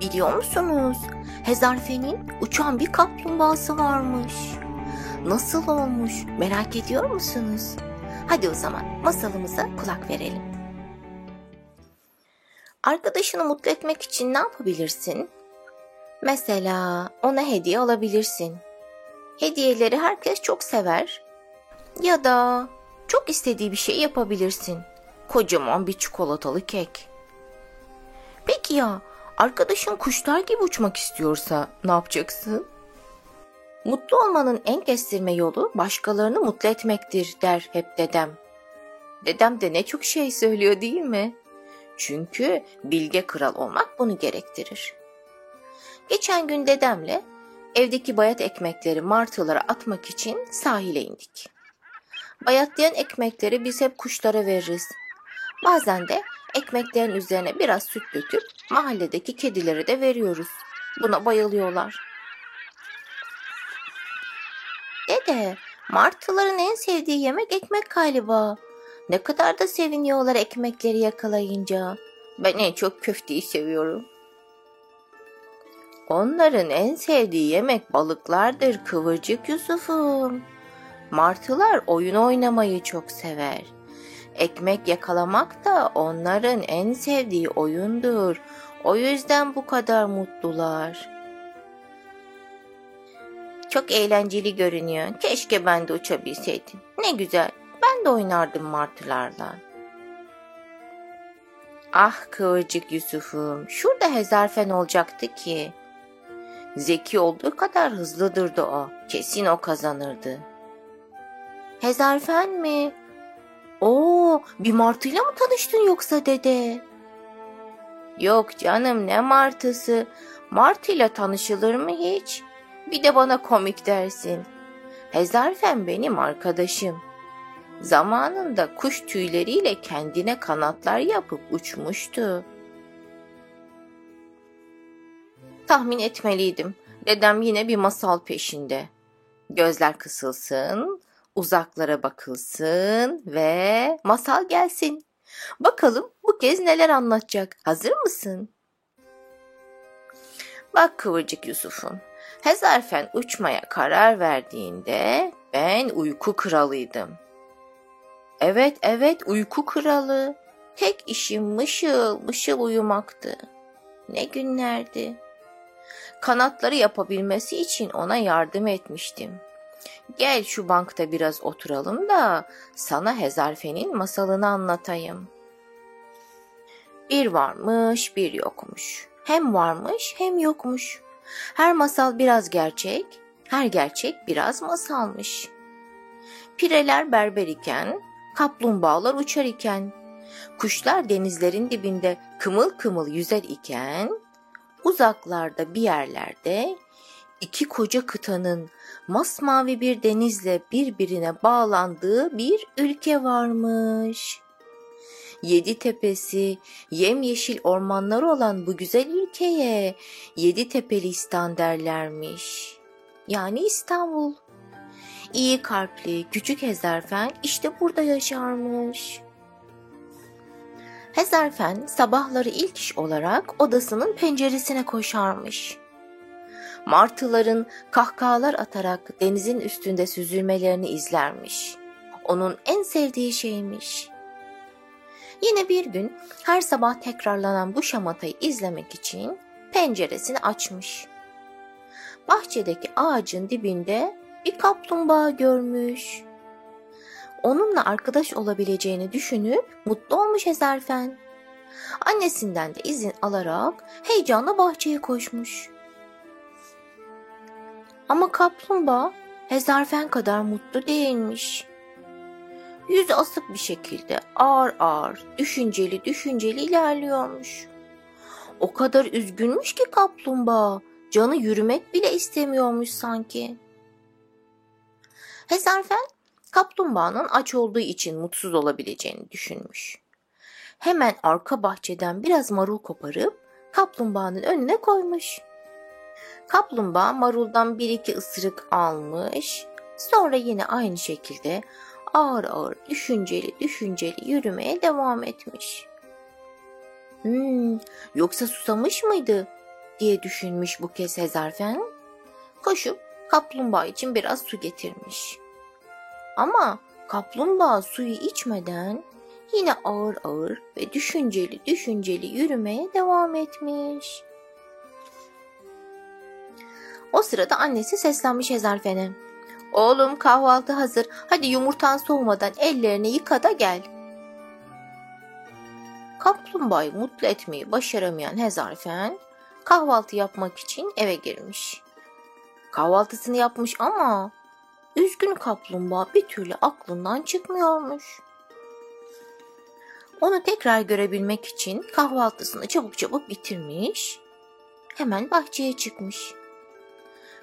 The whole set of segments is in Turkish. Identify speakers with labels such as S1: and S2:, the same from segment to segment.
S1: Biliyor musunuz? Hezarfen'in uçan bir kaplumbağası varmış. Nasıl olmuş merak ediyor musunuz? Hadi o zaman masalımıza kulak verelim. Arkadaşını mutlu etmek için ne yapabilirsin? Mesela ona hediye alabilirsin. Hediyeleri herkes çok sever. Ya da çok istediği bir şey yapabilirsin. Kocaman bir çikolatalı kek. Peki ya arkadaşın kuşlar gibi uçmak istiyorsa ne yapacaksın? Mutlu olmanın en kestirme yolu başkalarını mutlu etmektir der hep dedem. Dedem de ne çok şey söylüyor değil mi? Çünkü bilge kral olmak bunu gerektirir. Geçen gün dedemle evdeki bayat ekmekleri martılara atmak için sahile indik. Bayatlayan ekmekleri biz hep kuşlara veririz. Bazen de ekmeklerin üzerine biraz süt döküp mahalledeki kedilere de veriyoruz. Buna bayılıyorlar. Dede, martıların en sevdiği yemek ekmek galiba. Ne kadar da seviniyorlar ekmekleri yakalayınca. Ben en çok köfteyi seviyorum. Onların en sevdiği yemek balıklardır Kıvırcık Yusuf'um. Martılar oyun oynamayı çok sever. Ekmek yakalamak da onların en sevdiği oyundur. O yüzden bu kadar mutlular. Çok eğlenceli görünüyor. Keşke ben de uçabilseydim. Ne güzel. Ben de oynardım martılarla. Ah kıvırcık Yusuf'um. Şurada hezarfen olacaktı ki. Zeki olduğu kadar hızlıdırdı o. Kesin o kazanırdı. Hezarfen mi? Oo, bir martıyla mı tanıştın yoksa dede? Yok canım ne martısı. Martıyla tanışılır mı hiç? Bir de bana komik dersin. Hezarfen benim arkadaşım. Zamanında kuş tüyleriyle kendine kanatlar yapıp uçmuştu. Tahmin etmeliydim. Dedem yine bir masal peşinde. Gözler kısılsın, uzaklara bakılsın ve masal gelsin. Bakalım bu kez neler anlatacak. Hazır mısın? Bak Kıvırcık Yusuf'um. Hezarfen uçmaya karar verdiğinde ben uyku kralıydım. Evet evet uyku kralı. Tek işim mışıl mışıl uyumaktı. Ne günlerdi. Kanatları yapabilmesi için ona yardım etmiştim. Gel şu bankta biraz oturalım da sana Hezarfen'in masalını anlatayım. Bir varmış bir yokmuş. Hem varmış hem yokmuş. Her masal biraz gerçek, her gerçek biraz masalmış. Pireler berber iken, kaplumbağalar uçar iken, kuşlar denizlerin dibinde kımıl kımıl yüzer iken, uzaklarda bir yerlerde iki koca kıtanın masmavi bir denizle birbirine bağlandığı bir ülke varmış. Yedi tepesi, yemyeşil ormanlar olan bu güzel ülkeye Yedi Tepelistan derlermiş. Yani İstanbul. İyi kalpli küçük Hezarfen işte burada yaşarmış. Hezarfen sabahları ilk iş olarak odasının penceresine koşarmış. Martıların kahkahalar atarak denizin üstünde süzülmelerini izlermiş. Onun en sevdiği şeymiş. Yine bir gün her sabah tekrarlanan bu şamatayı izlemek için penceresini açmış. Bahçedeki ağacın dibinde bir kaplumbağa görmüş. Onunla arkadaş olabileceğini düşünüp mutlu olmuş Ezerfen. Annesinden de izin alarak heyecanla bahçeye koşmuş. Ama kaplumbağa Hezarfen kadar mutlu değilmiş. Yüzü asık bir şekilde ağır ağır, düşünceli düşünceli ilerliyormuş. O kadar üzgünmüş ki kaplumbağa, canı yürümek bile istemiyormuş sanki. Hezarfen kaplumbağanın aç olduğu için mutsuz olabileceğini düşünmüş. Hemen arka bahçeden biraz marul koparıp kaplumbağanın önüne koymuş. Kaplumbağa maruldan bir iki ısırık almış, sonra yine aynı şekilde ağır ağır düşünceli düşünceli yürümeye devam etmiş. Hmm, yoksa susamış mıydı? diye düşünmüş bu kez Hezarfen. Koşup kaplumbağa için biraz su getirmiş. Ama kaplumbağa suyu içmeden yine ağır ağır ve düşünceli düşünceli yürümeye devam etmiş. O sırada annesi seslenmiş Hezarfen'e. Oğlum kahvaltı hazır. Hadi yumurtan soğumadan ellerini yıka da gel. Kaplumbağayı mutlu etmeyi başaramayan Hezarfen kahvaltı yapmak için eve girmiş. Kahvaltısını yapmış ama üzgün kaplumbağa bir türlü aklından çıkmıyormuş. Onu tekrar görebilmek için kahvaltısını çabuk çabuk bitirmiş. Hemen bahçeye çıkmış.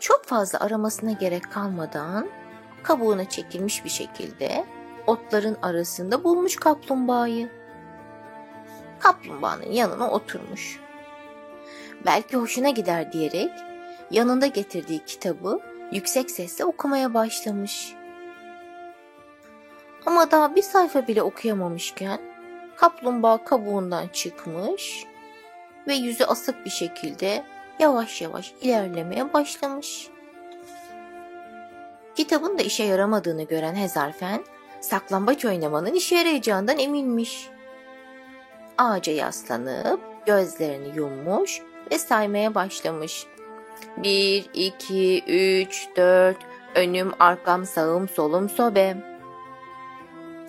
S1: Çok fazla aramasına gerek kalmadan kabuğuna çekilmiş bir şekilde otların arasında bulmuş kaplumbağayı. Kaplumbağanın yanına oturmuş. Belki hoşuna gider diyerek yanında getirdiği kitabı yüksek sesle okumaya başlamış. Ama daha bir sayfa bile okuyamamışken kaplumbağa kabuğundan çıkmış ve yüzü asık bir şekilde yavaş yavaş ilerlemeye başlamış. Kitabın da işe yaramadığını gören Hezarfen, saklambaç oynamanın işe yarayacağından eminmiş. Ağaca yaslanıp gözlerini yummuş ve saymaya başlamış. Bir, iki, üç, dört, önüm, arkam, sağım, solum, sobe.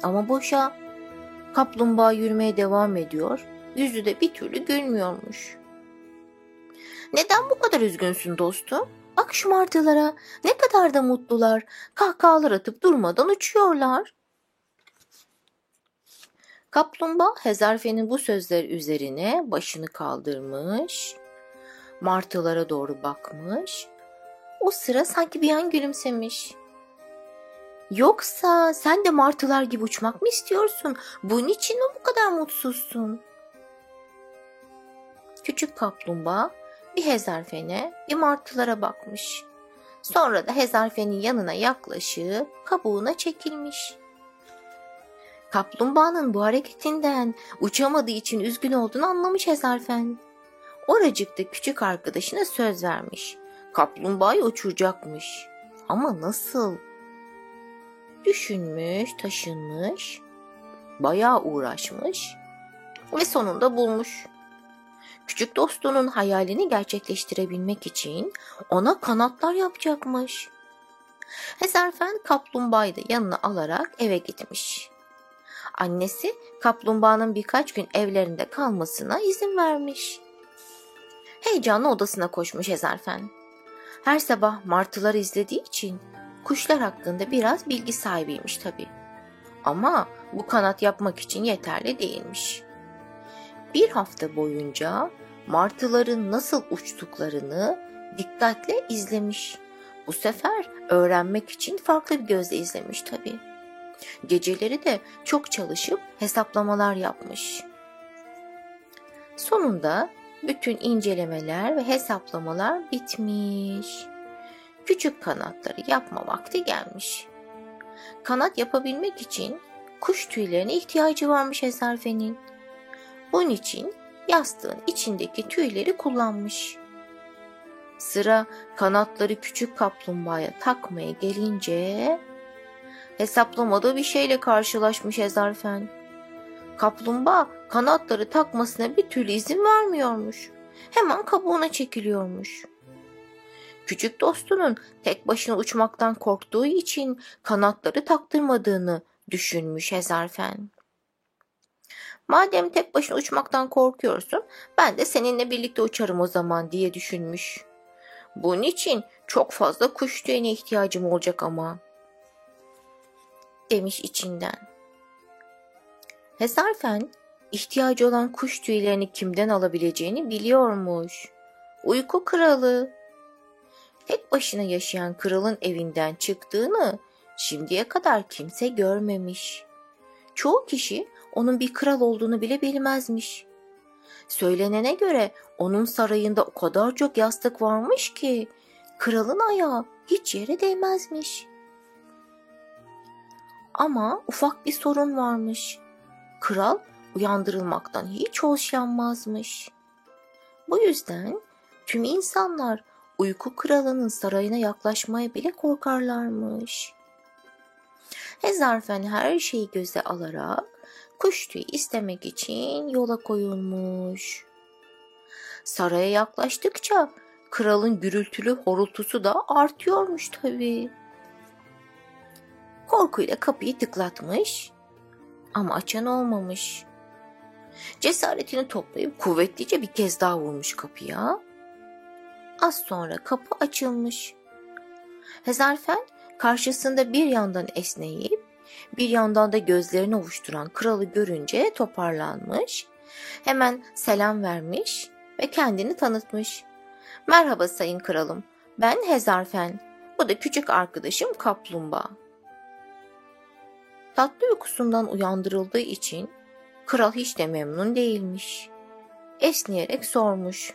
S1: Ama boşa. Kaplumbağa yürümeye devam ediyor, yüzü de bir türlü gülmüyormuş. Neden bu kadar üzgünsün dostum? Bak şu martılara ne kadar da mutlular. Kahkahalar atıp durmadan uçuyorlar. Kaplumbağa Hezarfen'in bu sözleri üzerine başını kaldırmış. Martılara doğru bakmış. O sıra sanki bir an gülümsemiş. Yoksa sen de martılar gibi uçmak mı istiyorsun? Bunun için mi bu kadar mutsuzsun? Küçük kaplumbağa bir hezarfene bir martılara bakmış. Sonra da hezarfenin yanına yaklaşıp kabuğuna çekilmiş. Kaplumbağanın bu hareketinden uçamadığı için üzgün olduğunu anlamış hezarfen. Oracıkta küçük arkadaşına söz vermiş. Kaplumbağayı uçuracakmış. Ama nasıl? Düşünmüş, taşınmış, bayağı uğraşmış ve sonunda bulmuş. Küçük dostunun hayalini gerçekleştirebilmek için ona kanatlar yapacakmış. Hezarfen kaplumbağayı da yanına alarak eve gitmiş. Annesi kaplumbağanın birkaç gün evlerinde kalmasına izin vermiş. Heyecanlı odasına koşmuş Hezarfen. Her sabah martıları izlediği için kuşlar hakkında biraz bilgi sahibiymiş tabii. Ama bu kanat yapmak için yeterli değilmiş bir hafta boyunca martıların nasıl uçtuklarını dikkatle izlemiş. Bu sefer öğrenmek için farklı bir gözle izlemiş tabii. Geceleri de çok çalışıp hesaplamalar yapmış. Sonunda bütün incelemeler ve hesaplamalar bitmiş. Küçük kanatları yapma vakti gelmiş. Kanat yapabilmek için kuş tüylerine ihtiyacı varmış Ezarfe'nin. Bunun için yastığın içindeki tüyleri kullanmış. Sıra kanatları küçük kaplumbağaya takmaya gelince hesaplamada bir şeyle karşılaşmış Ezarfen. Kaplumbağa kanatları takmasına bir türlü izin vermiyormuş. Hemen kabuğuna çekiliyormuş. Küçük dostunun tek başına uçmaktan korktuğu için kanatları taktırmadığını düşünmüş Hezarfen. Madem tek başına uçmaktan korkuyorsun, ben de seninle birlikte uçarım o zaman diye düşünmüş. Bunun için çok fazla kuş tüyüne ihtiyacım olacak ama. Demiş içinden. Hesarfen ihtiyacı olan kuş tüylerini kimden alabileceğini biliyormuş. Uyku kralı. Tek başına yaşayan kralın evinden çıktığını şimdiye kadar kimse görmemiş. Çoğu kişi onun bir kral olduğunu bile bilmezmiş. Söylenene göre onun sarayında o kadar çok yastık varmış ki kralın ayağı hiç yere değmezmiş. Ama ufak bir sorun varmış. Kral uyandırılmaktan hiç hoşlanmazmış. Bu yüzden tüm insanlar uyku kralının sarayına yaklaşmaya bile korkarlarmış. Hezarfen her şeyi göze alarak kuş tüyü istemek için yola koyulmuş. Saraya yaklaştıkça kralın gürültülü horultusu da artıyormuş tabii. Korkuyla kapıyı tıklatmış ama açan olmamış. Cesaretini toplayıp kuvvetlice bir kez daha vurmuş kapıya. Az sonra kapı açılmış. Hezarfen karşısında bir yandan esneyip bir yandan da gözlerini ovuşturan kralı görünce toparlanmış. Hemen selam vermiş ve kendini tanıtmış. Merhaba sayın kralım. Ben Hezarfen. Bu da küçük arkadaşım Kaplumbağa. Tatlı uykusundan uyandırıldığı için kral hiç de memnun değilmiş. Esneyerek sormuş.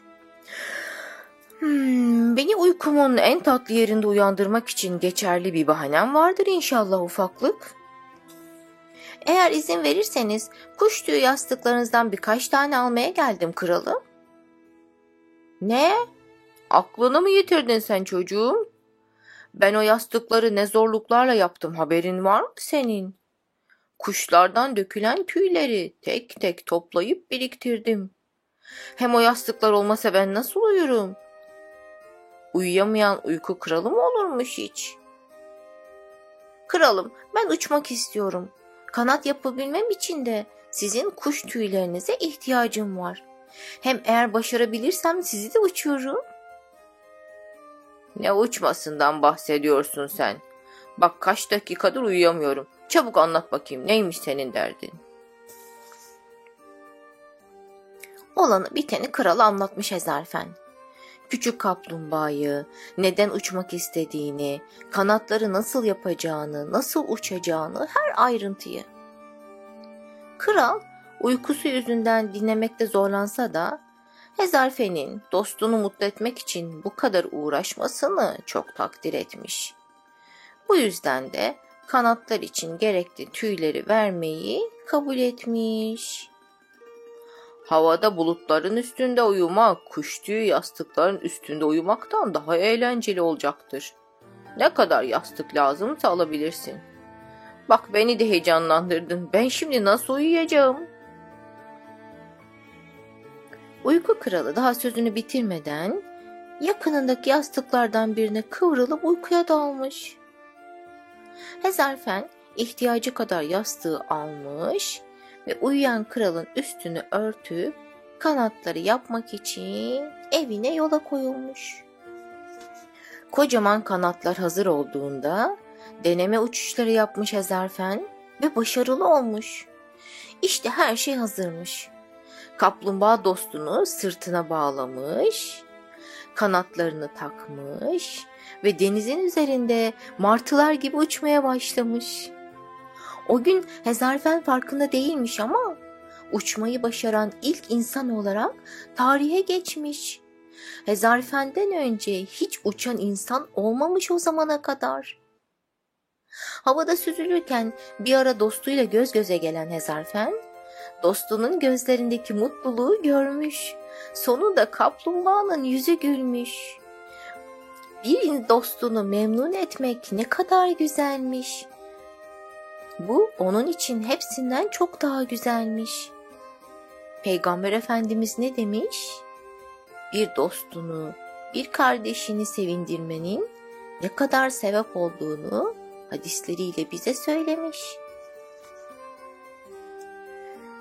S1: Hmm, beni uykumun en tatlı yerinde uyandırmak için geçerli bir bahanem vardır inşallah ufaklık. Eğer izin verirseniz kuş tüyü yastıklarınızdan birkaç tane almaya geldim kralım. Ne? Aklını mı yitirdin sen çocuğum? Ben o yastıkları ne zorluklarla yaptım haberin var mı senin? Kuşlardan dökülen tüyleri tek tek toplayıp biriktirdim. Hem o yastıklar olmasa ben nasıl uyurum? Uyuyamayan uyku kralı mı olurmuş hiç? Kralım ben uçmak istiyorum. Kanat yapabilmem için de sizin kuş tüylerinize ihtiyacım var. Hem eğer başarabilirsem sizi de uçururum. Ne uçmasından bahsediyorsun sen? Bak kaç dakikadır uyuyamıyorum. Çabuk anlat bakayım neymiş senin derdin? Olanı biteni krala anlatmış Ezerfen. Küçük kaplumbağayı, neden uçmak istediğini, kanatları nasıl yapacağını, nasıl uçacağını her ayrıntıyı. Kral uykusu yüzünden dinlemekte zorlansa da Hezarfen'in dostunu mutlu etmek için bu kadar uğraşmasını çok takdir etmiş. Bu yüzden de kanatlar için gerekli tüyleri vermeyi kabul etmiş. Havada bulutların üstünde uyumak, kuş tüyü yastıkların üstünde uyumaktan daha eğlenceli olacaktır. Ne kadar yastık lazımsa alabilirsin. Bak beni de heyecanlandırdın. Ben şimdi nasıl uyuyacağım? Uyku kralı daha sözünü bitirmeden yakınındaki yastıklardan birine kıvrılıp uykuya dalmış. Hezarfen ihtiyacı kadar yastığı almış ve uyuyan kralın üstünü örtüp kanatları yapmak için evine yola koyulmuş. Kocaman kanatlar hazır olduğunda deneme uçuşları yapmış Hezarfen ve başarılı olmuş. İşte her şey hazırmış. Kaplumbağa dostunu sırtına bağlamış, kanatlarını takmış ve denizin üzerinde martılar gibi uçmaya başlamış. O gün Hezarfen farkında değilmiş ama uçmayı başaran ilk insan olarak tarihe geçmiş. Hezarfen'den önce hiç uçan insan olmamış o zamana kadar. Havada süzülürken bir ara dostuyla göz göze gelen Hezarfen, dostunun gözlerindeki mutluluğu görmüş. Sonunda kaplumbağanın yüzü gülmüş. Bir dostunu memnun etmek ne kadar güzelmiş. Bu onun için hepsinden çok daha güzelmiş. Peygamber Efendimiz ne demiş? Bir dostunu, bir kardeşini sevindirmenin ne kadar sebep olduğunu hadisleriyle bize söylemiş.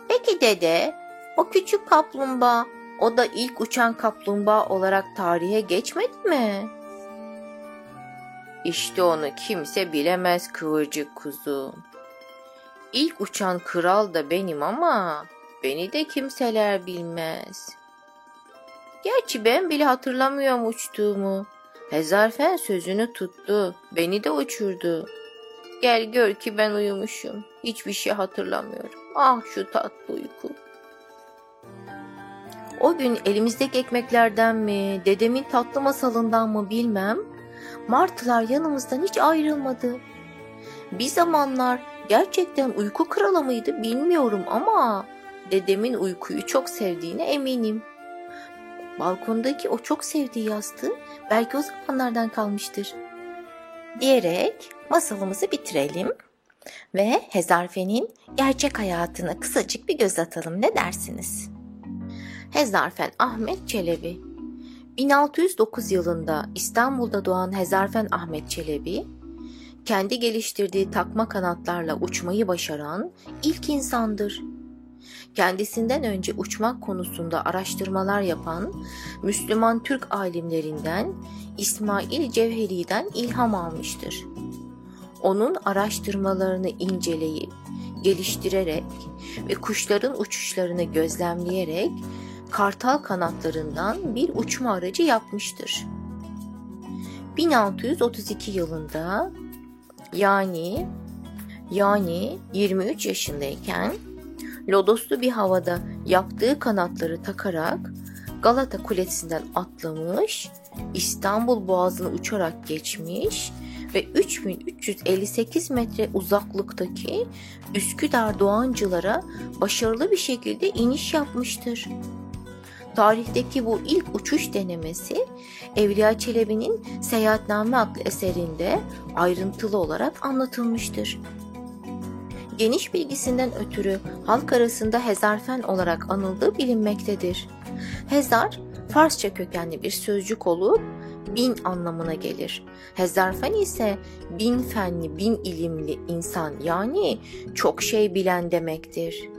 S1: Peki dede, o küçük kaplumbağa, o da ilk uçan kaplumbağa olarak tarihe geçmedi mi? İşte onu kimse bilemez kıvırcık kuzum. İlk uçan kral da benim ama beni de kimseler bilmez. Gerçi ben bile hatırlamıyorum uçtuğumu. Hezarfen sözünü tuttu, beni de uçurdu. Gel gör ki ben uyumuşum. Hiçbir şey hatırlamıyorum. Ah şu tatlı uyku. O gün elimizdeki ekmeklerden mi, dedemin tatlı masalından mı bilmem, martılar yanımızdan hiç ayrılmadı. Bir zamanlar gerçekten uyku kralı mıydı bilmiyorum ama dedemin uykuyu çok sevdiğine eminim. balkondaki o çok sevdiği yastığı belki o zamanlardan kalmıştır. Diyerek masalımızı bitirelim ve Hezarfen'in gerçek hayatına kısacık bir göz atalım. Ne dersiniz? Hezarfen Ahmet Çelebi 1609 yılında İstanbul'da doğan Hezarfen Ahmet Çelebi, kendi geliştirdiği takma kanatlarla uçmayı başaran ilk insandır. Kendisinden önce uçmak konusunda araştırmalar yapan Müslüman Türk alimlerinden İsmail Cevheri'den ilham almıştır. Onun araştırmalarını inceleyip, geliştirerek ve kuşların uçuşlarını gözlemleyerek kartal kanatlarından bir uçma aracı yapmıştır. 1632 yılında yani yani 23 yaşındayken lodoslu bir havada yaptığı kanatları takarak Galata Kulesi'nden atlamış, İstanbul Boğazı'nı uçarak geçmiş ve 3358 metre uzaklıktaki Üsküdar Doğancılara başarılı bir şekilde iniş yapmıştır. Tarihteki bu ilk uçuş denemesi Evliya Çelebi'nin Seyahatname adlı eserinde ayrıntılı olarak anlatılmıştır. Geniş bilgisinden ötürü halk arasında Hezarfen olarak anıldığı bilinmektedir. Hezar, Farsça kökenli bir sözcük olup bin anlamına gelir. Hezarfen ise bin fenli, bin ilimli insan yani çok şey bilen demektir.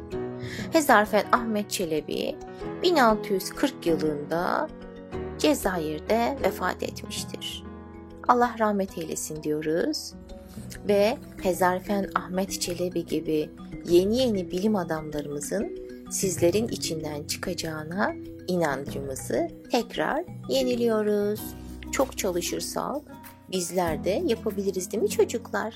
S1: Hezarfen Ahmet Çelebi 1640 yılında Cezayir'de vefat etmiştir. Allah rahmet eylesin diyoruz ve Hezarfen Ahmet Çelebi gibi yeni yeni bilim adamlarımızın sizlerin içinden çıkacağına inancımızı tekrar yeniliyoruz. Çok çalışırsak bizler de yapabiliriz değil mi çocuklar?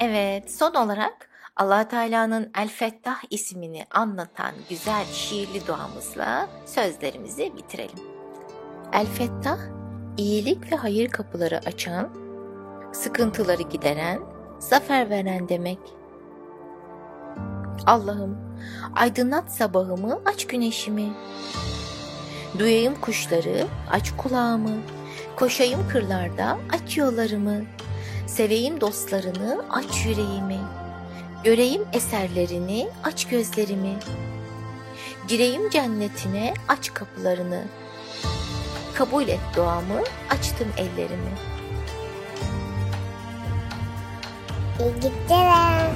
S1: Evet, son olarak allah Teala'nın El Fettah ismini anlatan güzel şiirli duamızla sözlerimizi bitirelim. El Fettah, iyilik ve hayır kapıları açan, sıkıntıları gideren, zafer veren demek. Allah'ım, aydınlat sabahımı, aç güneşimi. Duyayım kuşları, aç kulağımı. Koşayım kırlarda, aç yollarımı. Seveyim dostlarını, aç yüreğimi. Göreyim eserlerini, aç gözlerimi. Gireyim cennetine, aç kapılarını. Kabul et duamı, açtım ellerimi.
S2: İyi geceler.